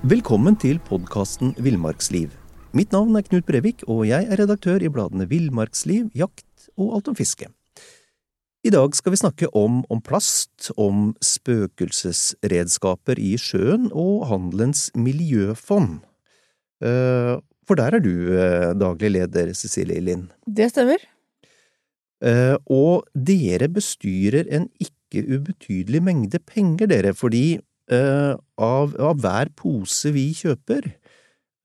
Velkommen til podkasten Villmarksliv. Mitt navn er Knut Brevik, og jeg er redaktør i bladene Villmarksliv, Jakt og Alt om fiske. I dag skal vi snakke om, om plast, om spøkelsesredskaper i sjøen og Handelens miljøfond. Eh, For der er du eh, daglig leder, Cecilie Lind. Det stemmer. Eh, Og dere bestyrer en ikke ubetydelig mengde penger, dere, fordi av, av hver pose vi kjøper,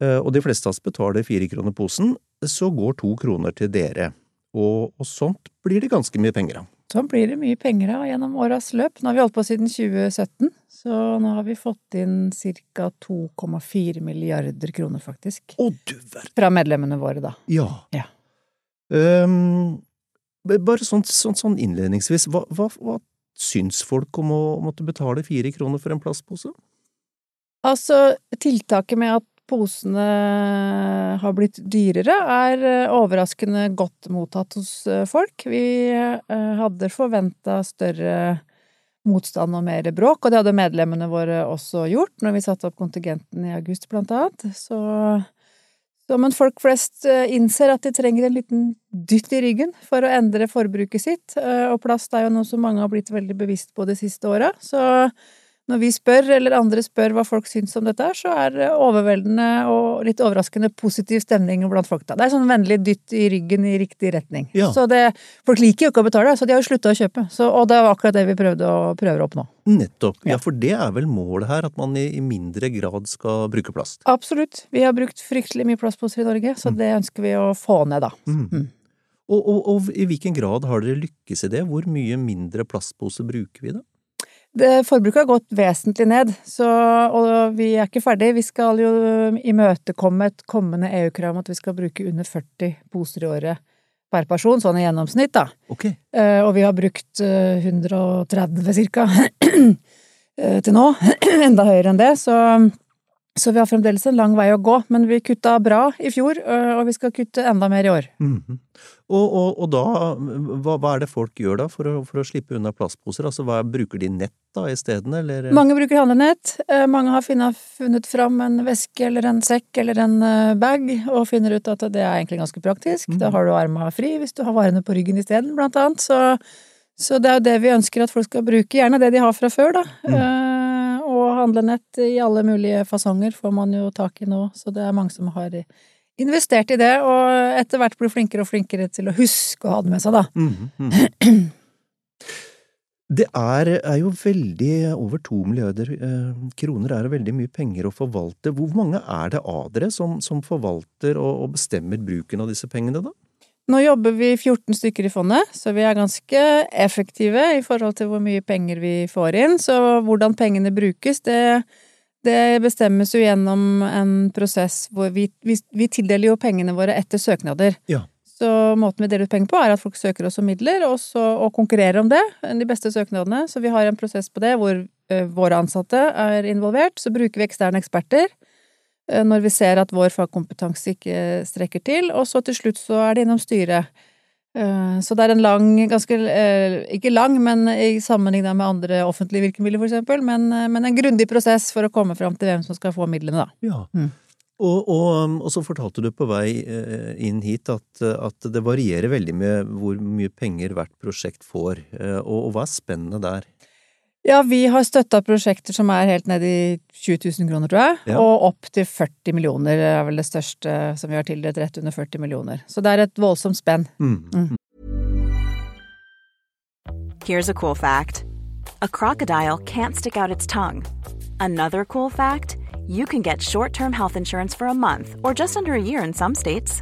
eh, og de fleste av oss betaler fire kroner posen, så går to kroner til dere. Og, og sånt blir det ganske mye penger av. Sånn blir det mye penger av gjennom åras løp. Nå har vi holdt på siden 2017, så nå har vi fått inn ca. 2,4 milliarder kroner, faktisk. Å, du verden! Fra medlemmene våre, da. Ja. Ja. Um, bare sånn, sånn, sånn innledningsvis, hva, hva, hva syns folk om å måtte betale fire kroner for en plastpose? Altså, tiltaket med at posene har blitt dyrere, er eh, overraskende godt mottatt hos eh, folk. Vi eh, hadde forventa større motstand og mer bråk, og det hadde medlemmene våre også gjort når vi satte opp kontingenten i august, blant annet. Så, så men folk flest innser at de trenger en liten dytt i ryggen for å endre forbruket sitt, og plast er jo noe som mange har blitt veldig bevisst på de siste åra. Så når vi spør, eller andre spør hva folk syns om dette, så er det overveldende og litt overraskende positiv stemning blant folk. da. Det er sånn vennlig dytt i ryggen i riktig retning. Ja. Så det, folk liker jo ikke å betale, så de har jo slutta å kjøpe. Så, og det er akkurat det vi prøvde å, prøver å oppnå. Nettopp. Ja. Ja. for det er vel målet her, at man i, i mindre grad skal bruke plast. Absolutt. Vi har brukt fryktelig mye plastposer i Norge, så det ønsker vi å få ned, da. Mm. Og, og, og i hvilken grad har dere lykkes i det? Hvor mye mindre plastpose bruker vi da? Det, forbruket har gått vesentlig ned, så, og vi er ikke ferdig. Vi skal jo imøtekomme et kommende EU-krav om at vi skal bruke under 40 poser i året per person, sånn i gjennomsnitt, da. Ok. Eh, og vi har brukt eh, 130 cirka eh, til nå. Enda høyere enn det, så, så vi har fremdeles en lang vei å gå. Men vi kutta bra i fjor, og vi skal kutte enda mer i år. Mhm. og, og, og da, hva, hva er det folk gjør da for å, for å slippe unna plastposer? Altså, hva, bruker de nett da isteden, eller? Mange bruker handlenett. Mange har funnet, funnet fram en veske eller en sekk eller en bag, og finner ut at det er egentlig ganske praktisk. Da har du arma fri hvis du har varene på ryggen isteden, blant annet. Så, så det er jo det vi ønsker at folk skal bruke. Gjerne det de har fra før, da. Eh, og handlenett i alle mulige fasonger får man jo tak i nå, så det er mange som har investert i det, og etter hvert blir flinkere og flinkere til å huske å ha det med seg, da. Mm, mm. Det er, er jo veldig Over to milliarder eh, kroner er veldig mye penger å forvalte. Hvor mange er det av dere som, som forvalter og, og bestemmer bruken av disse pengene, da? Nå jobber vi 14 stykker i fondet, så vi er ganske effektive i forhold til hvor mye penger vi får inn. Så hvordan pengene brukes, det, det bestemmes jo gjennom en prosess hvor vi, vi, vi tildeler jo pengene våre etter søknader. Ja. Så måten vi deler ut penger på, er at folk søker oss om midler, og, så, og konkurrerer om det, de beste søknadene. Så vi har en prosess på det hvor ø, våre ansatte er involvert. Så bruker vi eksterne eksperter når vi ser at vår fagkompetanse ikke strekker til. Og så til slutt så er det innom styret. Eh, Så det er en lang, ganske eh, Ikke lang, men i sammenligna med andre offentlige virkemidler, for eksempel. Men, eh, men en grundig prosess for å komme fram til hvem som skal få midlene, da. Ja. Mm. Og, og, og så fortalte du på vei eh, inn hit at, at det varierer veldig med hvor mye penger hvert prosjekt får. Eh, Og, og hva er spennende der? Ja, vi har støtta prosjekter som er helt ned i 20 000 kroner, tror jeg. Ja. Og opp til 40 millioner er vel det største som vi har tildelt, rett under 40 millioner. Så det er et voldsomt spenn. Mm. Here's a cool fact a crocodile can't stick out its tongue. Another cool fact you can get short term health insurance for a month or just under a year in some states.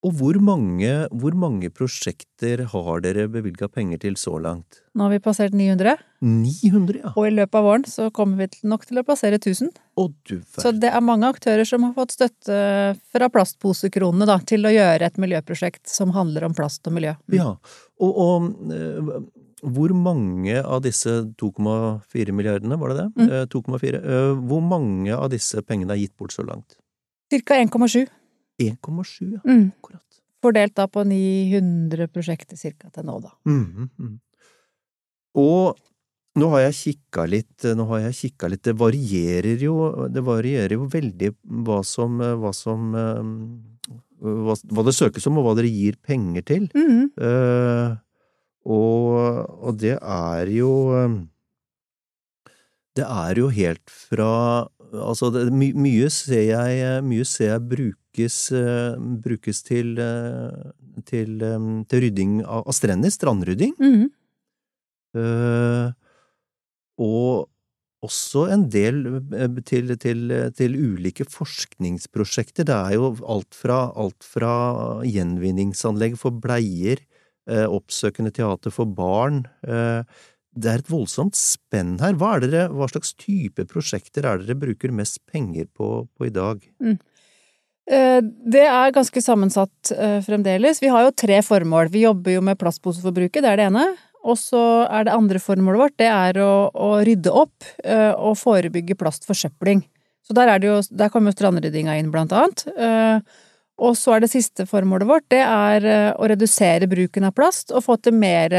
Og hvor mange, hvor mange prosjekter har dere bevilga penger til så langt? Nå har vi passert 900, 900, ja! og i løpet av våren så kommer vi nok til å passere 1000. Å, du Så det er mange aktører som har fått støtte fra plastposekronene da, til å gjøre et miljøprosjekt som handler om plast og miljø. Ja. Og, og eh, hvor mange av disse 2,4 milliardene, var det det? Mm. Eh, 2,4. eh, Hvor mange av disse pengene er gitt bort så langt? Cirka 1,7. 1,7, ja. Mm. Akkurat. Fordelt da på 900 prosjekter cirka til nå, da. Mm, mm. Og nå har jeg kikka litt, nå har jeg kikka litt, det varierer jo, det varierer jo veldig hva som, hva som eh, hva, hva det søkes om, og hva dere gir penger til. Mm. Uh, og, og det er jo eh, Det er jo helt fra Altså, det, my, mye ser jeg Mye ser jeg brukes, uh, brukes til, uh, til, um, til rydding av, av strender, strandrydding. Mhm. Eh, og også en del eh, til, til, til ulike forskningsprosjekter. Det er jo alt fra, alt fra gjenvinningsanlegg for bleier, eh, oppsøkende teater for barn. eh, Det er et voldsomt spenn her. Hva, er dere, hva slags type prosjekter er dere bruker mest penger på, på i dag? Mm. Det er ganske sammensatt eh, fremdeles. Vi har jo tre formål. Vi jobber jo med plastposeforbruket, det er det ene. Og så er det andre formålet vårt, det er å, å rydde opp eh, og forebygge plastforsøpling. Så der, er det jo, der kommer jo strandryddinga inn, blant annet. Eh, Og så er det siste formålet vårt, det er eh, å redusere bruken av plast og få til mer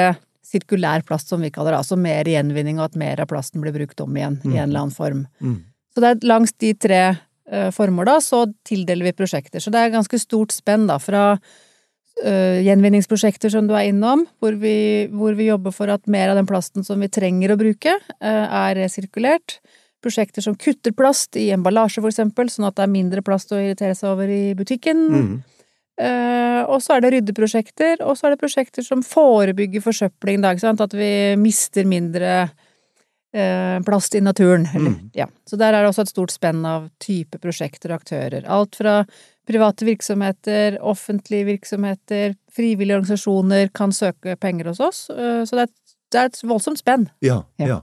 sirkulær plast, som vi kaller det. Altså mer gjenvinning, og at mer av plasten blir brukt om igjen i en eller annen form. Mm. Så det er langs de tre uh, formåla så tildeler vi prosjekter. Så det er ganske stort spenn da, fra uh, gjenvinningsprosjekter som du er innom, hvor vi, hvor vi jobber for at mer av den plasten som vi trenger å bruke, uh, er resirkulert. Prosjekter som kutter plast i emballasje, for eksempel, sånn at det er mindre plast å irritere seg over i butikken. Mm. Eh, og så er det ryddeprosjekter, og så er det prosjekter som forebygger forsøpling, da, at vi mister mindre eh, plast i naturen. Eller, Mm. ja. Så der er det også et stort spenn av type prosjekter og aktører. Alt fra private virksomheter, offentlige virksomheter, frivillige organisasjoner kan søke penger hos oss. Eh, så det er, det er et voldsomt spenn. Ja, ja. Ja.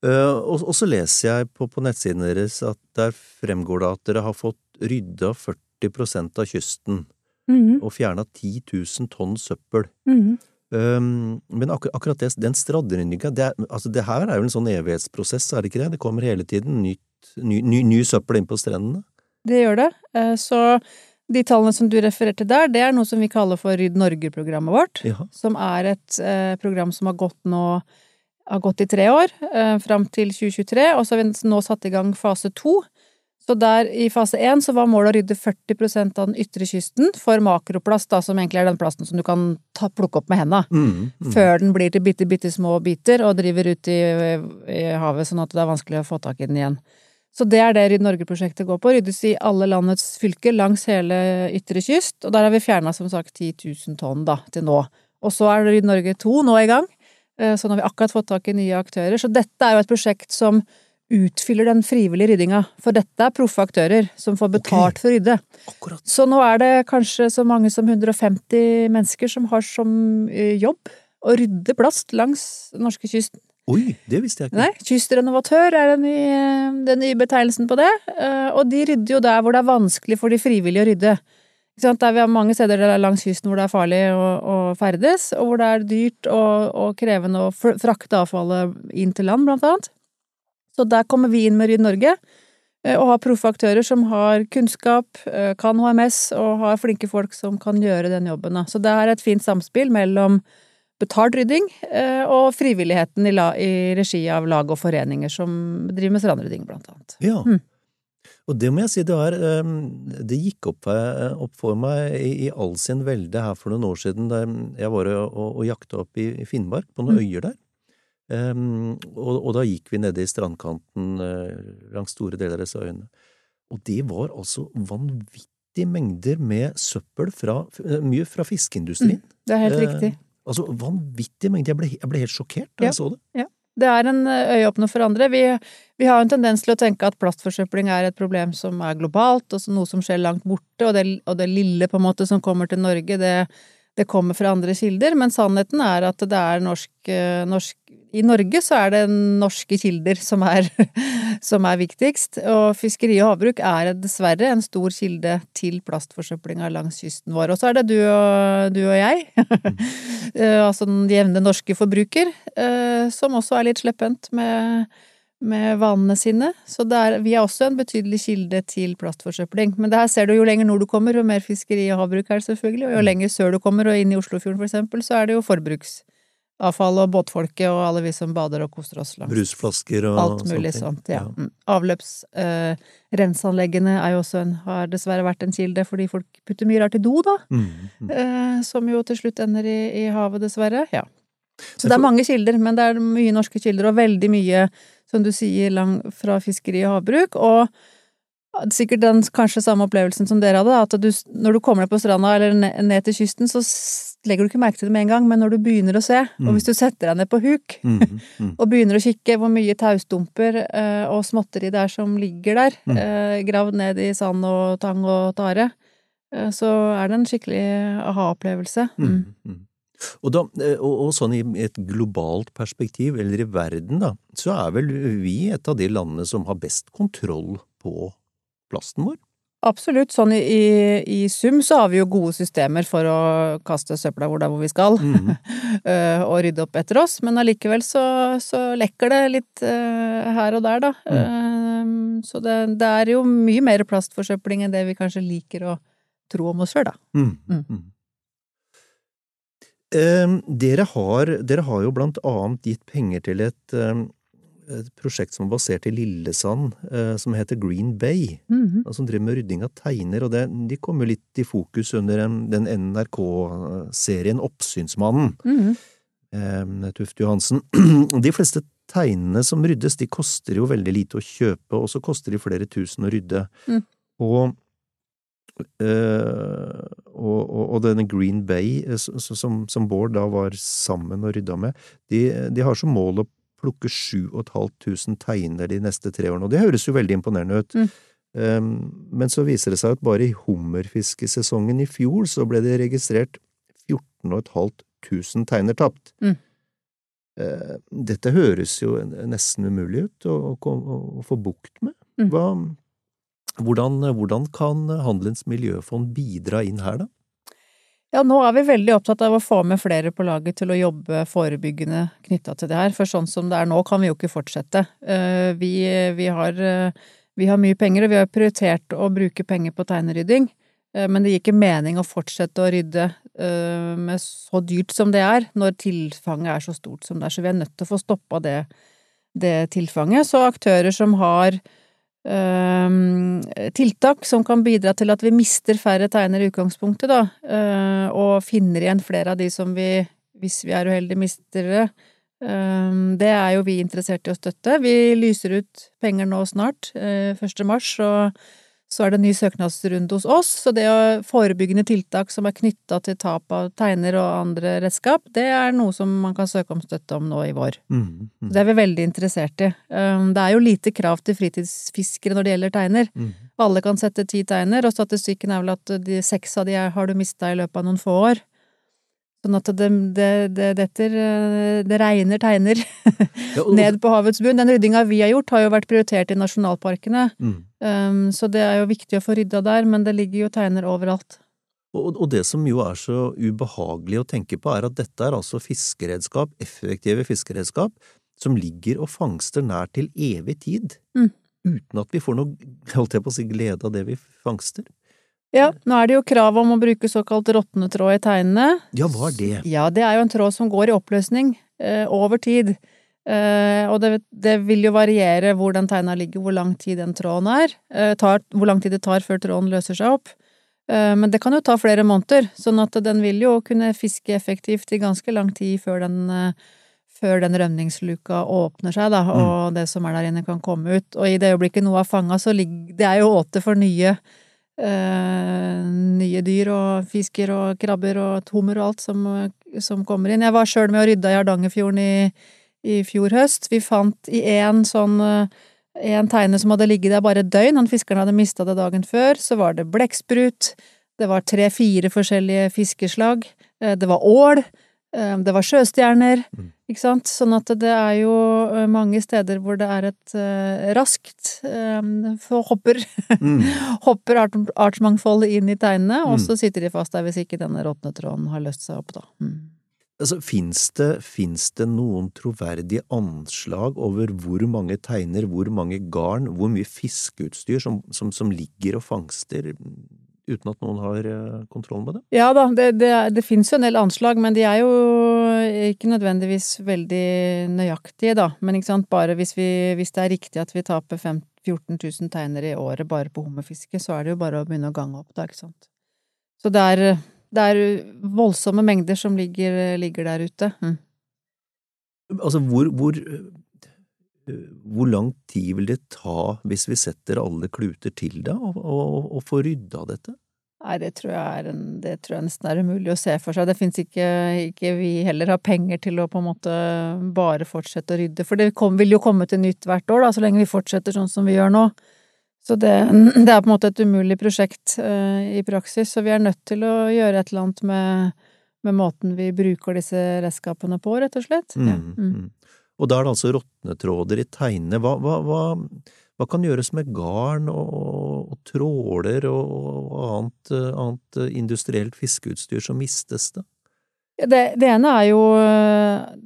Og, og så leser jeg på, på nettsiden deres at der fremgår det at dere har fått rydda 40% av kysten Mhm, og fjerna 10 000 tonn søppel. mhm. Um, men akkur akkurat det, den strandryddinga, det, altså det her er jo en sånn evighetsprosess, er det ikke det? Det kommer hele tiden nytt, ny, ny, ny søppel inn på strendene. Det gjør det. Eh, Så de tallene som du refererte der, det er noe som vi kaller for Rydd Norge-programmet vårt. Ja. Som er et eh, program som har gått nå har gått i tre år, eh, fram til 2023, og så har vi nå satt i gang fase to. Så der i fase én så var målet å rydde 40% av den ytre kysten for makroplast, da, som egentlig er den plasten som du kan ta, plukke opp med henda. Mm, mm. Før den blir til bitte, bitte små biter og driver ut i, i havet, sånn at det er vanskelig å få tak i den igjen. Så det er det Rydd Norge-prosjektet går på. Ryddes i alle landets fylker langs hele ytre kyst, og der har vi fjerna som sagt 10 000 tonn da, til nå. Og så er Rydd Norge 2 nå i gang, eh, så nå har vi akkurat fått tak i nye aktører. Så dette er jo et prosjekt som utfyller den frivillige ryddinga, for dette er proffe aktører som får betalt for å rydde. Akkurat. Så nå er det kanskje så mange som 150 mennesker som har som eh, jobb å rydde plast langs norskekysten. Oi, det visste jeg ikke. Nei, kystrenovatør er den nye, den nye betegnelsen på det. Eh, Og de rydder jo der hvor det er vanskelig for de frivillige å rydde. Der vi har mange steder langs kysten hvor det er farlig å, å ferdes, og hvor det er dyrt og, og krevende å frakte avfallet inn til land, blant annet. Så der kommer vi inn med Rydd Norge, eh, og har proffe aktører som har kunnskap, eh, kan HMS, og har flinke folk som kan gjøre den jobben. Så det er et fint samspill mellom betalt rydding eh, og frivilligheten i, la, i regi av lag og foreninger som driver med strandrydding, blant annet. Ja. Mm. Og det må jeg si, det um, Det gikk opp, opp for meg i, i all sin velde her for noen år siden, da jeg var og, og, jakta opp i, i Finnmark, på noen Mm. øyer der. Um, og, og da gikk vi nede i strandkanten uh, langs store deler av disse øyene. Og det var altså vanvittige mengder med søppel fra uh, Mye fra fiskeindustrien. Det er helt uh, riktig. Altså vanvittige mengder. Jeg ble, jeg ble helt sjokkert da Ja. jeg så det. Det er en øyeåpner for andre. Vi, vi har en tendens til å tenke at plastforsøpling er et problem som er globalt, og noe som skjer langt borte, og det, og det lille på en måte som kommer til Norge, det, det kommer fra andre kilder, men sannheten er at det er norsk, eh, norsk I Norge så er det norske kilder som er, som er viktigst, og fiskeri og havbruk er dessverre en stor kilde til plastforsøplinga langs kysten vår. Og så er det du og, du og jeg, altså den jevne norske forbruker, som også er litt slepphendt med med vanene sine, så er, vi er også en betydelig kilde til plastforsøpling. Men det her ser du jo lenger nord du kommer, jo mer fiskeri og havbruk er det selvfølgelig, og jo mm. lenger sør du kommer og inn i Oslofjorden for eksempel, så er det jo forbruksavfall og båtfolket og alle vi som bader og koser oss langs Brusflasker og Alt mulig sånt, ja. ja. Mm. Avløpsrenseanleggene eh, er jo også en, har dessverre vært en kilde, fordi folk putter mye rart i do, da. Mm, mm. Eh, som jo til slutt ender i, i havet, dessverre. Ja. Så det er mange kilder, men det er mye norske kilder, og veldig mye som du sier, lang, fra fiskeri og havbruk, og sikkert den kanskje samme opplevelsen som dere hadde, at du, når du kommer deg på stranda eller ned, til kysten, så legger du ikke merke til det med en gang, men når du begynner å se, mm. og hvis du setter deg ned på huk mm, mm. og begynner å kikke hvor mye taustumper uh, og småtteri det er som ligger der, uh, gravd ned i sand og tang og tare, uh, så er det en skikkelig aha-opplevelse. Mm. Mm. Og, da, eh, og, og, sånn i et globalt perspektiv, eller i verden, da, så er vel vi et av de landene som har best kontroll på plasten vår? Absolutt. Sånn i, i, i sum så har vi jo gode systemer for å kaste søpla hvor det er hvor vi skal, mm. og rydde opp etter oss, men allikevel så, så lekker det litt uh, her og der, da. Mm. Uh, så det, det, er jo mye mer plastforsøpling enn det vi kanskje liker å tro om oss sjøl, da. Mm. Ehm, dere har, dere har, jo blant annet gitt penger til et, ehm, et prosjekt som er basert i Lillesand, eh, som heter Green Bay, mm -hmm. som driver med rydding av teiner, og det, de kom jo litt i fokus under den NRK-serien Oppsynsmannen. Mm -hmm. Tufte Johansen. De fleste teinene som ryddes, de koster jo veldig lite å kjøpe, og så koster de flere tusen å rydde. Mm. Og Uh, og, og, og, denne Green Bay, eh, som, som, Bård da var sammen og rydda med, de, de har som mål å plukke 7500 teiner de neste tre årene, og det høres jo veldig imponerende ut. Mm. Um, men så viser det seg at bare i hummerfiskesesongen i fjor så ble det registrert 14500 teiner tapt. Mm. Uh, dette høres jo nesten umulig ut å, å, å få bukt med. Mm. Hva, hvordan, hvordan kan Handelens miljøfond bidra inn her, da? Ja, nå er vi veldig opptatt av å få med flere på laget til å jobbe forebyggende knytta til det her, for sånn som det er nå kan vi jo ikke fortsette. Eh, vi, vi, har, eh, vi har, mye penger, og vi har prioritert å bruke penger på tegnerydding, eh, men det gir ikke mening å fortsette å rydde med så dyrt som det er, når tilfanget er så stort som det er, så vi er nødt til å få stoppa det, det tilfanget. Så aktører som har tiltak som kan bidra til at vi mister færre tegner i utgangspunktet, da, eh, og finner igjen flere av de som vi, hvis vi er uheldige, mister det. Ehm, det er jo vi interessert i å støtte. Vi lyser ut penger nå snart, 1. Eh, mars, og så er det en ny søknadsrunde hos oss, så det å forebyggende tiltak som er knytta til tap av teiner og andre redskap, det er noe som man kan søke om støtte om nå i vår. Mm, mm. Det er vi veldig interessert i. Um, det er jo lite krav til fritidsfiskere når det gjelder teiner. Mm. Alle kan sette ti teiner, og statistikken er vel at de seks av de har du mista i løpet av noen få år. Sånn at det, det, det detter eh, Det regner teiner ned på havets bunn. Den ryddinga vi har gjort, har jo vært prioritert i nasjonalparkene. Mm. Um, så det er jo viktig å få rydda der, men det ligger jo teiner overalt. Og, og, det som jo er så ubehagelig å tenke på, er at dette er altså fiskeredskap, effektive fiskeredskap, som ligger og fangster nær til evig tid. Mm. Uten at vi får noe, holdt jeg på å si, glede av det vi fangster. Ja, nå er det jo krav om å bruke såkalt råtnetråd i teinene. Ja, hva er det? Ja, det er jo en tråd som går i oppløsning eh, over tid. Eh, og det, det, vil jo variere hvor den teina ligger, hvor lang tid den tråden er. Eh, tar, hvor lang tid det tar før tråden løser seg opp. Eh, men det kan jo ta flere måneder, sånn at den vil jo kunne fiske effektivt i ganske lang tid før den, eh, før den rømningsluka åpner seg, da, og mm. det som er der inne kan komme ut. Og i det øyeblikket noe er fanga, så ligger Det er jo åte for nye nye dyr og fisker og krabber og hummer og alt som, som kommer inn. Jeg var sjøl med og rydda i Hardangerfjorden i, i, fjor høst. Vi fant i én sånn en teine som hadde ligget der bare et døgn, han fiskeren hadde mista det dagen før, så var det blekksprut, det var tre-fire forskjellige fiskeslag, eh, det var ål, eh, det var sjøstjerner, Mm. ikke sant? Sånn at det er jo eh, mange steder hvor det er et eh, raskt eh, hopper, Mm. hopper art, artsmangfoldet inn i teinene, og Mm. så sitter de fast der hvis ikke denne råtne tråden har løst seg opp, da. Mm. Altså, Fins det, det noen troverdige anslag over hvor mange teiner, hvor mange garn, hvor mye fiskeutstyr som, som, som ligger og fangster uten at noen har eh, kontroll med det? Ja da, det, det, det finnes jo en del anslag, men de er jo ikke nødvendigvis veldig nøyaktige, da. Men ikke sant, bare hvis, vi, hvis det er riktig at vi taper fem- 14 000 teiner i året bare på hummerfiske, så er det jo bare å begynne å gange opp, da, ikke sant. Så det er, det er voldsomme mengder som ligger, ligger der ute. Mm. Altså, hvor, hvor, hvor lang tid vil det ta hvis vi setter alle kluter til det, og, og, og får rydda dette? Nei, det tror jeg er en, det tror jeg nesten er umulig å se for seg. Det fins ikke, ikke vi heller har penger til å på en måte bare fortsette å rydde, for det kom, vil jo komme til nytt hvert år, da, så lenge vi fortsetter sånn som vi gjør nå. Så det, det er på en måte et umulig prosjekt uh, i praksis, så vi er nødt til å gjøre et eller annet med, med måten vi bruker disse redskapene på, rett og slett. Mm, ja. mm. Og da er det altså råtnetråder i teinene. Hva, hva, hva, hva kan gjøres med garn og, og tråler og, og annet, eh, annet eh, industrielt fiskeutstyr som mistes det? Det, det ene er jo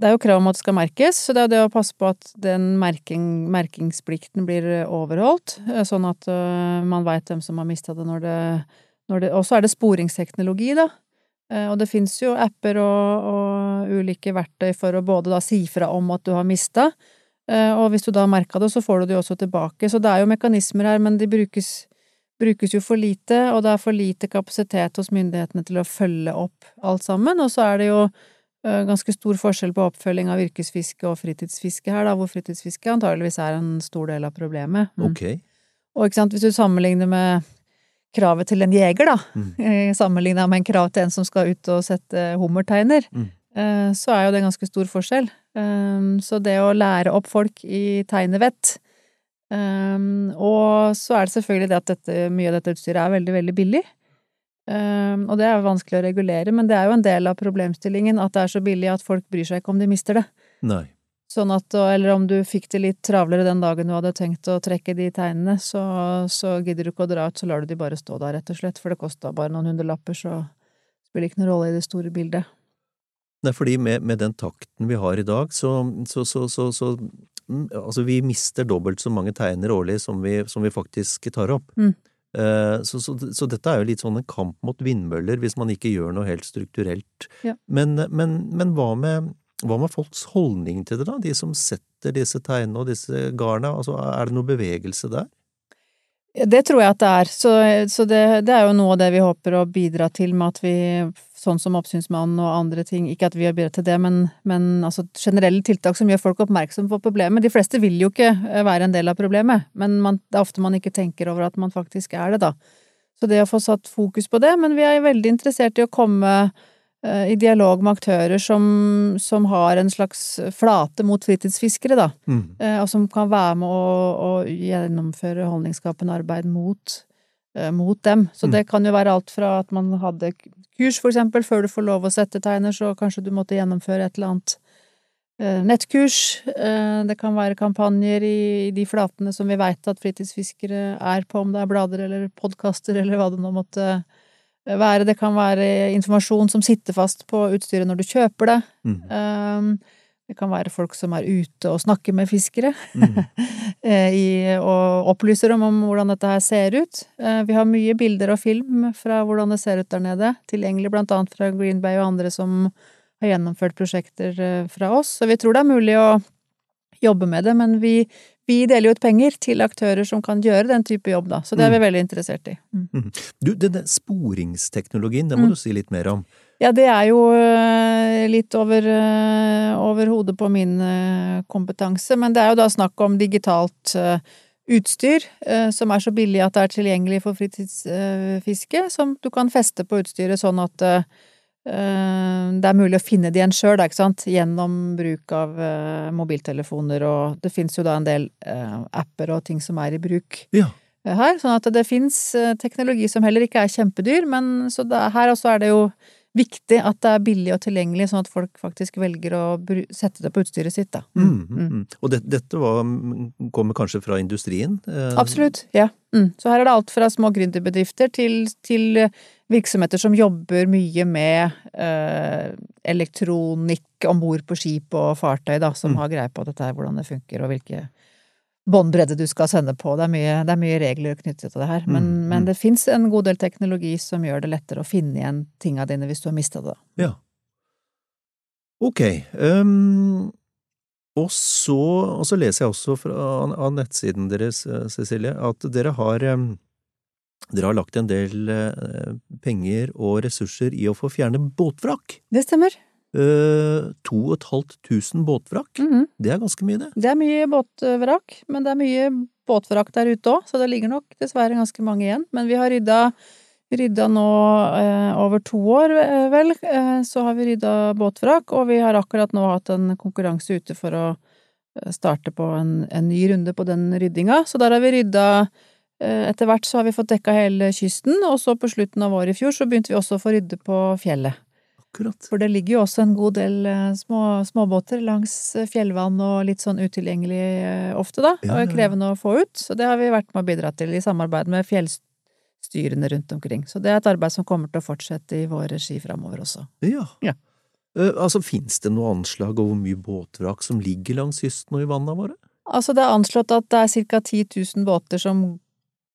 Det er jo krav om at det skal merkes, så det er det å passe på at den merking, merkingsplikten blir overholdt, eh, sånn at man veit hvem som har mista det når det, det Og så er det sporingsteknologi, da. Eh, Og det fins jo apper og, og ulike verktøy for å både da si fra om at du har mista, eh, og hvis du da merka det, så får du det jo også tilbake. Så det er jo mekanismer her, men de brukes brukes jo for lite, og det er for lite kapasitet hos myndighetene til å følge opp alt sammen. Og så er det jo ganske stor forskjell på oppfølging av yrkesfiske og fritidsfiske her, da, hvor fritidsfiske antageligvis er en stor del av problemet. Mm. Ok. Og ikke sant, hvis du sammenligner med kravet til en jeger, da, Mm. eh, sammenligna med en krav til en som skal ut og sette hummerteiner, Mm. eh, så er jo det ganske stor forskjell. Um, Så det å lære opp folk i tegnevett og så er det selvfølgelig det at dette, mye av dette utstyret er veldig, veldig billig. Og det er jo vanskelig å regulere, men det er jo en del av problemstillingen at det er så billig at folk bryr seg ikke om de mister det. Nei. Sånn at, eller om du fikk det litt travlere den dagen du hadde tenkt å trekke de tegnene, så, så gidder du ikke å dra ut, så lar du de bare stå der, rett og slett, for det kosta bare noen hundrelapper, så spiller ikke noen rolle i det store bildet. Nei, fordi med, med den takten vi har i dag, så, så, så, så, så mm, Altså, vi mister dobbelt så mange teiner årlig som vi, som vi faktisk tar opp. Mm. Eh, så, så, så dette er jo litt sånn en kamp mot vindmøller hvis man ikke gjør noe helt strukturelt. Ja. Men, men, men hva, med, hva med folks holdning til det, da? De som setter disse tegnene og disse garna, altså er det noe bevegelse der? Det tror jeg at det er, så, så det, det er jo noe av det vi håper å bidra til med at vi, sånn som Oppsynsmannen og andre ting, ikke at vi har bidratt til det, men, men altså generelle tiltak som gjør folk oppmerksom på problemet. De fleste vil jo ikke eh, være en del av problemet, men man, det er ofte man ikke tenker over at man faktisk er det, da. Så det å få satt fokus på det, men vi er veldig interessert i å komme i dialog med aktører som, som har en slags flate mot fritidsfiskere, da. Mm. Eh, og som kan være med å, å gjennomføre holdningsskapende arbeid mot, eh, mot dem. Så Mm. det kan jo være alt fra at man hadde kurs, for eksempel, før du får lov å sette tegner, så kanskje du måtte gjennomføre et eller annet eh, nettkurs. Eh, det kan være kampanjer i, i de flatene som vi veit at fritidsfiskere er på, om det er blader eller podkaster eller hva det nå måtte være. Det kan være informasjon som sitter fast på utstyret når du kjøper det. Mm. Um, det kan være folk som er ute og snakker med fiskere Mm. eh, i, og opplyser dem om hvordan dette her ser ut. Eh, Vi har mye bilder og film fra hvordan det ser ut der nede, tilgjengelig blant annet fra Green Bay og andre som har gjennomført prosjekter eh, fra oss. Så vi tror det er mulig å jobbe med det, men vi, vi deler jo ut penger til aktører som kan gjøre den type jobb, da. Så det er vi veldig interessert i. Mm. Du, denne sporingsteknologien, det må Mm. du si litt mer om. Ja, det er jo øh, litt over, øh, over hodet på min øh, kompetanse, men det er jo da snakk om digitalt utstyr som er så billig at det er tilgjengelig for fritidsfiske, som du kan feste på utstyret sånn at det er mulig å finne det igjen sjøl, ikke sant, gjennom bruk av øh, mobiltelefoner, og det fins jo da en del øh, apper og ting som er i bruk Ja. her, sånn at det fins teknologi som heller ikke er kjempedyr, men så det, her også er det jo viktig at det er billig og tilgjengelig, sånn at folk faktisk velger å sette det på utstyret sitt, da. Mm, mm, mm. Og det, dette var, kommer kanskje fra industrien? eh, Absolutt, ja. Mm. Så her er det alt fra små gründerbedrifter til, til virksomheter som jobber mye med eh, elektronikk om bord på skip og fartøy, da, som Mm. har greie på dette her, hvordan det funker og hvilke båndbredde du skal sende på. Det er mye, det er mye regler knyttet til det her. Men, Mm, mm. men det fins en god del teknologi som gjør det lettere å finne igjen tinga dine hvis du har mista det. Ja. Ok. Um, og, så, og så leser jeg også fra, av, nettsiden deres, eh, Cecilie, at dere har ehm, dere har lagt en del eh, penger og ressurser i å få fjerne båtvrak. Det stemmer. Uh, 2500 båtvrak. Mhm. Det er ganske mye, det. Det er mye båtvrak, men det er mye båtvrak der ute òg, så det ligger nok dessverre ganske mange igjen. Men vi har rydda, rydda nå eh, over to år, eh, vel, eh, så har vi rydda båtvrak, og vi har akkurat nå hatt en konkurranse ute for å eh, starte på en, en ny runde på den ryddinga. Så der har vi rydda eh, etter hvert så har vi fått dekka hele kysten, og så på slutten av året i fjor så begynte vi også å få rydde på fjellet. Akkurat. For det ligger jo også en god del eh, små, småbåter langs eh, fjellvann og litt sånn utilgjengelig eh, ofte, da. Ja, ja, ja. Og krevende å få ut. Så det har vi vært med å bidra til i samarbeid med fjellstyrene rundt omkring. Så det er et arbeid som kommer til å fortsette i vår regi framover også. Ja. Ja. Eh, altså, fins det noe anslag over hvor mye båtvrak som ligger langs kysten og i vannene våre? Altså det er anslått at det er ca. 10 000 båter som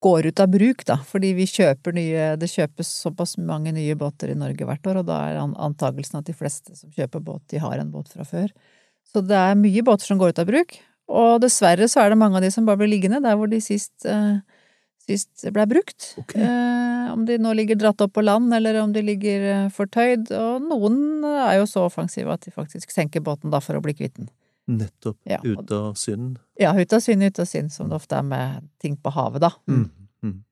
går ut av bruk, da, fordi vi kjøper nye Det kjøpes såpass mange nye båter i Norge hvert år, og da er an- antagelsen at de fleste som kjøper båt, de har en båt fra før. Så det er mye båter som går ut av bruk, og dessverre så er det mange av de som bare blir liggende der hvor de sist, eh, sist ble brukt. Okay. Eh, om de nå ligger dratt opp på land, eller om de ligger eh, fortøyd, og noen er jo så offensive at de faktisk senker båten da for å bli kvitt den. Nettopp. Ja, og- Ut av synd. Ja, ut av synd, ut av synd, som det ofte er med ting på havet, da. Mm. Mm.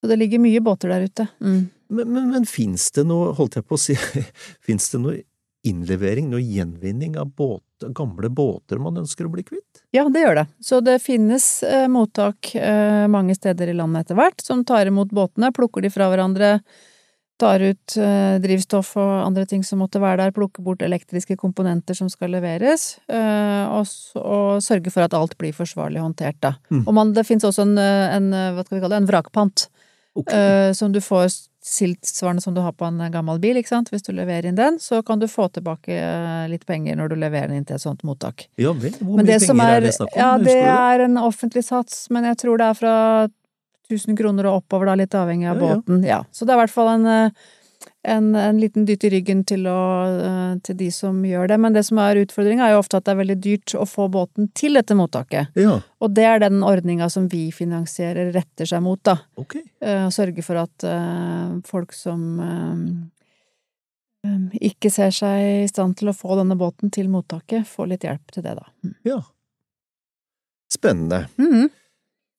Så det ligger mye båter der ute. Mm. Men, men, men fins det noe, holdt jeg på å si, fins det noe innlevering, noe gjenvinning av båt, gamle båter man ønsker å bli kvitt? Ja, det gjør det. Så det finnes eh, mottak eh, mange steder i landet etter hvert, som tar imot båtene, plukker de fra hverandre, tar ut eh, drivstoff og andre ting som måtte være der, plukker bort elektriske komponenter som skal leveres, eh, og, og sørger for at alt blir forsvarlig håndtert, da. Mm. Og man, det finnes også en, eh, en, eh, hva skal vi kalle det, en vrakpant. okay. Eh, som du får tilsvarende som du har på en gammel bil, ikke sant. Hvis du leverer inn den, så kan du få tilbake eh, litt penger når du leverer den inn til et sånt mottak. ja vel, hvor mye penger er, er, det snakk om? ja, det? er en offentlig sats, men jeg tror det er fra 1000 kroner og oppover, da, litt avhengig av Ja, båten. Ja. Så det er i hvert fall en, eh, en, en liten dytt i ryggen til, å, eh, til de som gjør det. Men det som er utfordringa, er jo ofte at det er veldig dyrt å få båten til dette mottaket. Ja, Og det er den ordninga som vi finansierer, retter seg mot, da. ok. Eh, sørge for at folk som ikke ser seg i stand til å få denne båten til mottaket, får litt hjelp til det, da. Mm. Ja. Spennende. Mhm.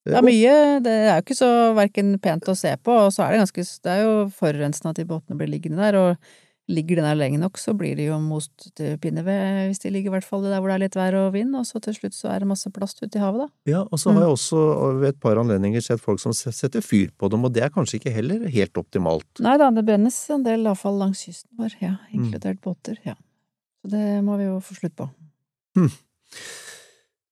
Det er mye Det er jo ikke så verken pent å se på, og så er det ganske Det er jo forurensende at de båtene blir liggende der, og ligger de der lenge nok, så blir de jo most til pinneved, hvis de ligger i hvert fall der hvor det er litt vær og vind, og så til slutt så er det masse plast ute i havet, da. Ja, og så har jeg også ved et par anledninger sett folk som setter fyr på dem, og det er kanskje ikke heller helt optimalt. Nei da, det brennes en del avfall langs kysten vår, ja, Mm. inkludert båter, ja. Så det må vi jo få slutt på.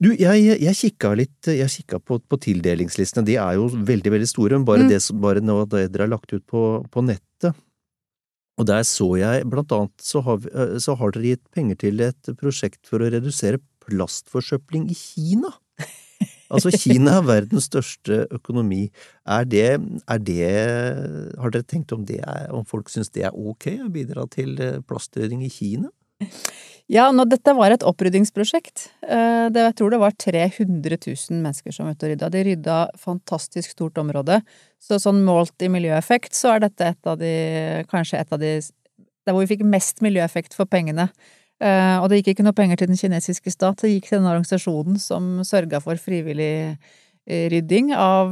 Du, jeg, jeg kikka litt jeg kikka på, på tildelingslistene, de er jo veldig, veldig store, men bare, Mm. det, som- bare nå det dere har lagt ut på, på nettet. Og der så jeg, blant annet, så har, eh, så har dere gitt penger til et prosjekt for å redusere plastforsøpling i Kina. Altså, Kina er verdens største økonomi. Er det, er det Har dere tenkt om det er, om folk syns det er ok å bidra til eh, plastrydding i Kina? Ja, nå, dette var et oppryddingsprosjekt. Eh, Det, jeg tror det var 300 000 mennesker som var ute og rydda. De rydda fantastisk stort område. Så sånn målt i miljøeffekt, så er dette et av de Kanskje et av de Der hvor vi fikk mest miljøeffekt for pengene. Eh, Og det gikk ikke noe penger til den kinesiske stat, det gikk til den organisasjonen som sørga for frivillig eh, rydding av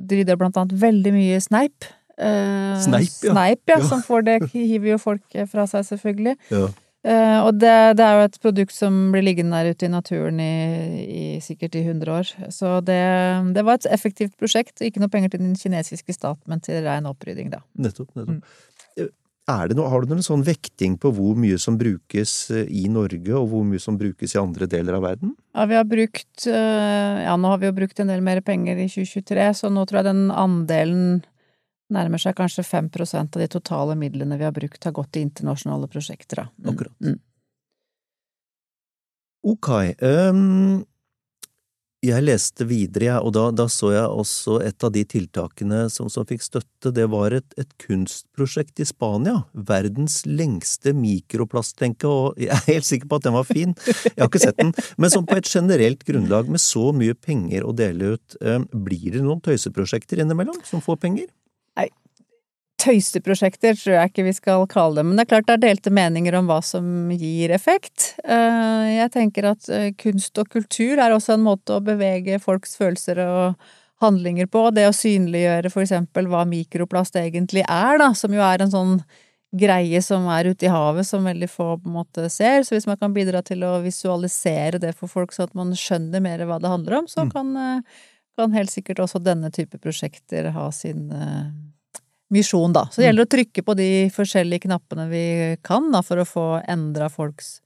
De rydda blant annet veldig mye sneip. Sneip, ja. Sneip, ja. Ja. Som får det hiver jo folk fra seg, selvfølgelig. Ja. Eh, og det, det er jo et produkt som blir liggende der ute i naturen i, i sikkert i 100 år. Så det, det var et effektivt prosjekt. Ikke noe penger til den kinesiske stat, men til rein opprydding, da. Nettopp, nettopp. Mm. er det noe, har du noen sånn vekting på hvor mye som brukes eh, i Norge, og hvor mye som brukes i andre deler av verden? Ja, vi har brukt eh, Ja, nå har vi jo brukt en del mer penger i 2023, så nå tror jeg den andelen nærmer seg kanskje 5% av de totale midlene vi har brukt, har gått til internasjonale prosjekter, da. Mm. Akkurat. Mm. Ok. Um, jeg leste videre, jeg, og da, da, så jeg også et av de tiltakene som, som fikk støtte. Det var et, et, kunstprosjekt i Spania. Verdens lengste mikroplastlenke, og jeg er helt sikker på at den var fin. Jeg har ikke sett den. Men som på et generelt grunnlag, med så mye penger å dele ut, um, blir det noen tøyseprosjekter innimellom som får penger? Tøyseprosjekter tror jeg ikke vi skal kalle det, men det er klart det er delte meninger om hva som gir effekt. Eh, jeg tenker at eh, kunst og kultur er også en måte å bevege folks følelser og handlinger på. Det å synliggjøre for eksempel hva mikroplast egentlig er, da, som jo er en sånn greie som er ute i havet som veldig få på en måte ser. Så hvis man kan bidra til å visualisere det for folk så at man skjønner mer hva det handler om, så mm. kan, eh, kan helt sikkert også denne type prosjekter ha sin misjon, da. Så det gjelder å trykke på de forskjellige knappene vi kan, da, for å få endra folks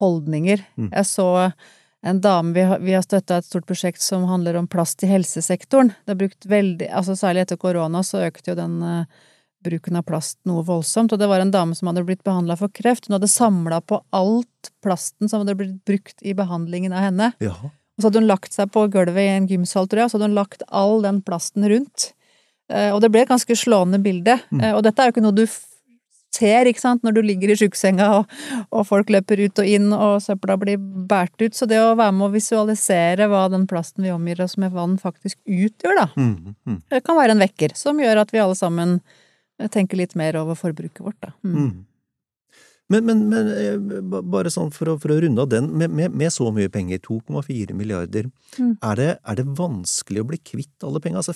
holdninger. Mm. Jeg så en dame Vi har, vi har støtta et stort prosjekt som handler om plast i helsesektoren. Det er brukt veldig Altså særlig etter korona så økte jo den uh, bruken av plast noe voldsomt, og det var en dame som hadde blitt behandla for kreft. Hun hadde samla på alt plasten som hadde blitt brukt i behandlingen av henne. Ja. Og så hadde hun lagt seg på gulvet i en gymsal, tror jeg, og så hadde hun lagt all den plasten rundt. Eh, og det ble et ganske slående bilde. Mm. Eh, og dette er jo ikke noe du ser, ikke sant, når du ligger i sjukesenga og, og, folk løper ut og inn og søpla blir båret ut. Så det å være med å visualisere hva den plasten vi omgir oss med vann faktisk utgjør, da, mm. Mm. det kan være en vekker som gjør at vi alle sammen tenker litt mer over forbruket vårt, da. Mm. Men, men, men, eh, bare sånn for å, for å runde av den, med, med, med, så mye penger, 2,4 milliarder, mm. er, det, er, det, vanskelig å bli kvitt alle pengene? Altså,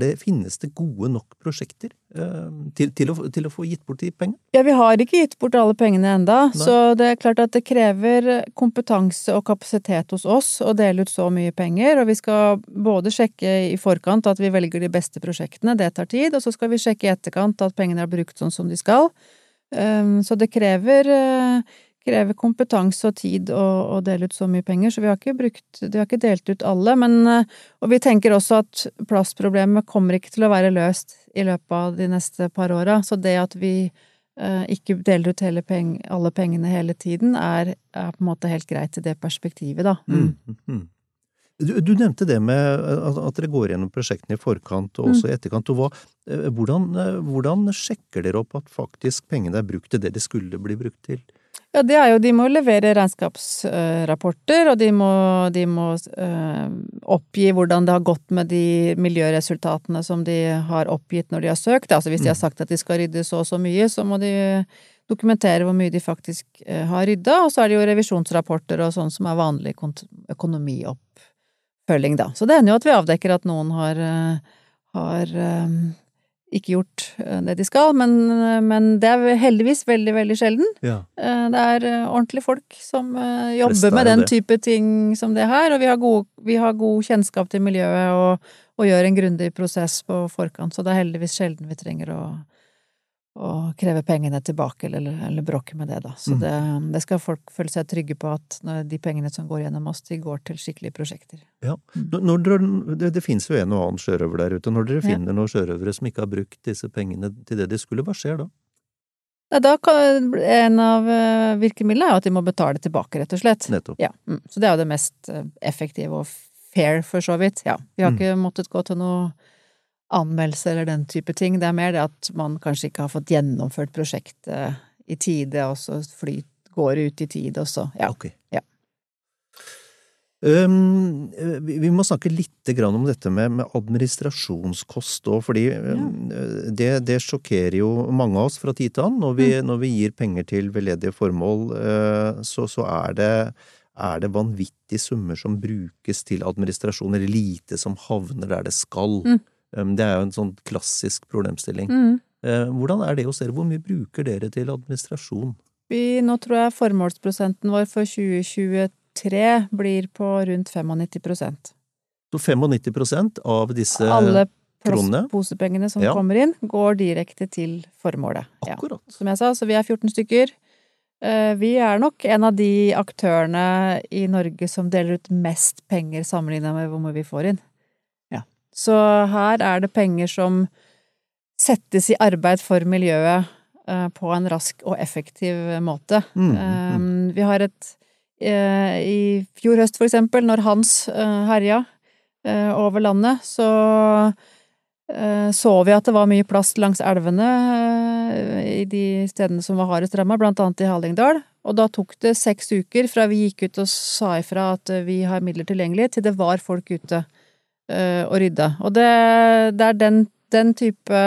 det, finnes det gode nok prosjekter eh, til, til, å, til, å, få gitt bort de pengene? Ja, vi har ikke gitt bort alle pengene enda, så det er klart at det krever kompetanse og kapasitet hos oss å dele ut så mye penger, og vi skal både sjekke i forkant at vi velger de beste prosjektene, det tar tid, og så skal vi sjekke i etterkant at pengene er brukt sånn som de skal. Ehm, så det krever, eh, krever kompetanse og tid å, å, dele ut så mye penger, så vi har ikke brukt Vi har ikke delt ut alle, men eh, Og vi tenker også at plastproblemet kommer ikke til å være løst i løpet av de neste par åra, så det at vi eh, ikke deler ut peng, alle pengene hele tiden, er, er, på en måte helt greit i det perspektivet, da. Mm. Mm, mm. Du, du, nevnte det med at, at, dere går gjennom prosjektene i forkant og også mm. i etterkant. og hva, eh, hvordan, eh, hvordan, sjekker dere opp at faktisk pengene er brukt til det de skulle bli brukt til? Ja, det er jo De må levere regnskapsrapporter, og de må, de må øh, oppgi hvordan det har gått med de miljøresultatene som de har oppgitt når de har søkt. Altså Hvis de har mm. sagt at de skal rydde så og så mye, så må de dokumentere hvor mye de faktisk har rydda. Og så er det jo revisjonsrapporter og sånn som er vanlig økonomiopp oppfølging, da. Så det hender jo at vi avdekker at noen har, eh, har um, ikke gjort det de skal, men, men, det er heldigvis veldig, veldig sjelden. Ja. Det er ordentlige folk som jobber med den det. type ting som det her, og vi har god, vi har god kjennskap til miljøet og, og gjør en grundig prosess på forkant, så det er heldigvis sjelden vi trenger å og kreve pengene tilbake, eller, eller bråke med det, da. Så mm. det, det, skal folk føle seg trygge på, at de pengene som går gjennom oss, de går til skikkelige prosjekter. Ja. Mm. Dere, det, det finnes jo en og annen sjørøver der ute. Når dere finner ja. noen sjørøvere som ikke har brukt disse pengene til det de skulle, hva skjer da? Ja, da kan, en av eh, virkemidlene er at de må betale tilbake, rett og slett. Nettopp. Ja, mm. Så det er jo det mest eh, effektive og fair, for så vidt. Ja. Vi har mm. ikke måttet gå til noe anmeldelse eller den type ting. Det er mer det at man kanskje ikke har fått gjennomført prosjektet i tide, og så flyt, går ut i tide, og så Ja. Okay. ja. Um, vi må snakke litt om dette med, med administrasjonskost òg, fordi ja. det, det, sjokkerer jo mange av oss fra tid til annen. Når vi, mm. når vi gir penger til veldedige formål, uh, så, så er, det, er det vanvittige summer som brukes til administrasjon, eller lite som havner der det skal. Mm. Det er jo en sånn klassisk problemstilling. Mm. Eh, hvordan er det hos dere? Hvor mye bruker dere til administrasjon? Vi, nå tror jeg formålsprosenten vår for 2023 blir på rundt 95% Så 95% av disse Alle Kronene. plastposepengene som Ja. kommer inn, går direkte til formålet. Ja. Akkurat. Som jeg sa, så vi er 14 stykker. Eh, Vi er nok en av de aktørene i Norge som deler ut mest penger sammenlignet med hvor mye vi får inn. Så her er det penger som settes i arbeid for miljøet eh, på en rask og effektiv måte. Mm, Eh, Vi har et eh, I fjor høst, for eksempel, når Hans herja over landet, så så vi at det var mye plast langs elvene i de stedene som var hardest ramma, blant annet i Hallingdal. Og da tok det seks uker fra vi gikk ut og sa ifra at vi har midler tilgjengelig, til det var folk ute og rydda. Og det, det er den, den type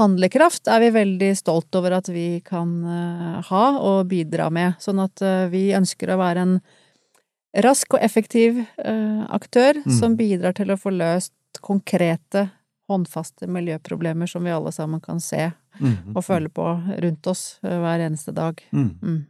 handlekraft er vi veldig stolt over at vi kan eh, ha og bidra med. Sånn at eh, vi ønsker å være en rask og effektiv eh, aktør Mm. som bidrar til å få løst konkrete, håndfaste miljøproblemer som vi alle sammen kan se Mm, og føle på rundt oss eh, hver eneste dag. Mm.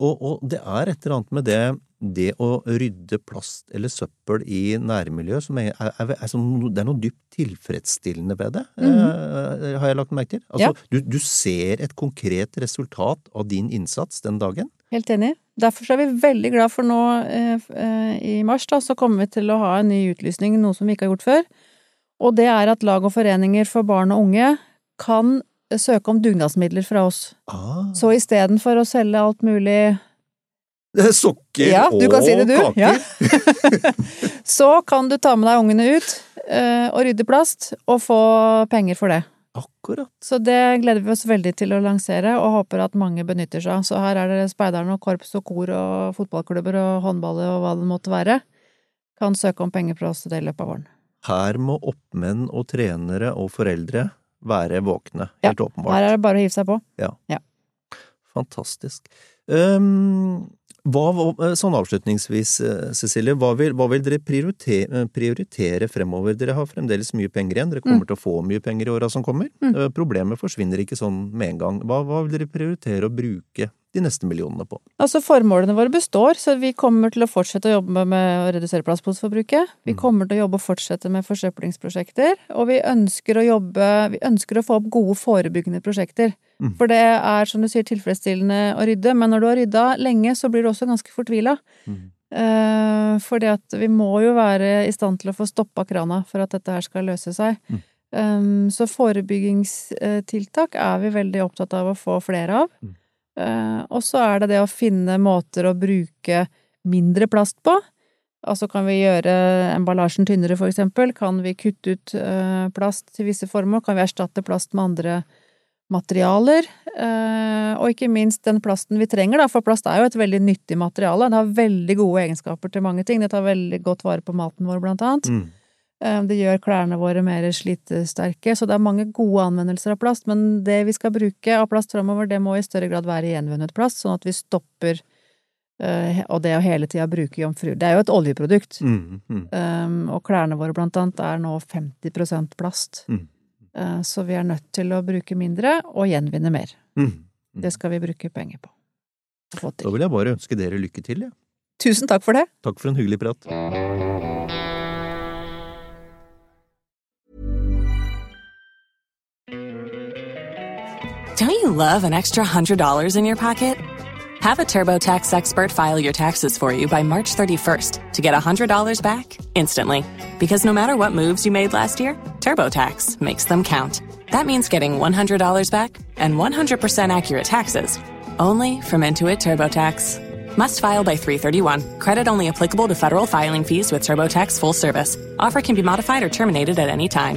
Mm. Og, og det er et eller annet med det, det å rydde plast eller søppel i nærmiljøet som er, er, er, er Det er noe dypt tilfredsstillende ved det, eh, har jeg lagt merke til. Altså, Ja. du, du ser et konkret resultat av din innsats den dagen. Helt enig. Derfor er vi veldig glad for nå eh, eh, i mars, da, så kommer vi til å ha en ny utlysning, noe som vi ikke har gjort før. Og det er at lag og foreninger for barn og unge kan søke om dugnadsmidler fra oss. Ah. Så istedenfor å selge alt mulig Sokker Ja, og kan si det, kaker. Ja. så kan du ta med deg ungene ut eh, og rydde plast, og få penger for det. Akkurat. Så det gleder vi oss veldig til å lansere, og håper at mange benytter seg av. Så her er det speiderne og korps og kor og fotballklubber og håndball og hva det måtte være. Kan søke om penger fra oss til det i løpet av våren. Her må oppmenn og trenere og foreldre være våkne, Ja, helt åpenbart. Her er det bare å hive seg på. Fantastisk. Um, hva, hva- sånn avslutningsvis, eh, Cecilie, hva vil, hva vil dere prioritere, prioritere fremover? Dere har fremdeles mye penger igjen, dere kommer til å få mye penger i åra som kommer. Mm. Eh, Problemet forsvinner ikke sånn med en gang. Hva, hva vil dere prioritere å bruke de neste millionene på? Altså Formålene våre består, så vi kommer til å fortsette å jobbe med å redusere plastposeforbruket. Vi Mm. kommer til å jobbe og fortsette med forsøplingsprosjekter, og vi ønsker å jobbe Vi ønsker å få opp gode forebyggende prosjekter. Mm. For det er, som du sier, tilfredsstillende å rydde, men når du har rydda lenge, så blir du også ganske fortvila. Mm. Eh, fordi at vi må jo være i stand til å få stoppa krana for at dette her skal løse seg. Mm. Um, så forebyggingstiltak er vi veldig opptatt av å få flere av. Eh, og så er det det å finne måter å bruke mindre plast på. Altså kan vi gjøre emballasjen tynnere, for eksempel. Kan vi kutte ut uh, plast til visse formål? Kan vi erstatte plast med andre materialer? Eh, og ikke minst den plasten vi trenger, da, for plast er jo et veldig nyttig materiale. Det har veldig gode egenskaper til mange ting. Det tar veldig godt vare på maten vår, blant annet. Mm. Eh, Det gjør klærne våre mer slitesterke, så det er mange gode anvendelser av plast, men det vi skal bruke av plast framover, det må i større grad være gjenvunnet plast, sånn at vi stopper eh, Og det å hele tida bruke jomfru. Det er jo et oljeprodukt. Mm. Mm. Um, og klærne våre, blant annet, er nå 50% plast. Mm. Eh, så vi er nødt til å bruke mindre og gjenvinne mer. Mm. Det skal vi bruke penger på. Da vil jeg bare ønske dere lykke til, jeg. Tusen takk for det! Takk for en hyggelig prat. Don't you love an extra $100 in your pocket? Have a TurboTax expert file your taxes for you by March 31st to get $100 back instantly. Because no matter what moves you made last year, TurboTax makes them count. That means getting $100 back and 100% accurate taxes only from Intuit TurboTax. Must file by 331. Credit only applicable to federal filing fees with TurboTax full service. Offer can be modified or terminated at any time.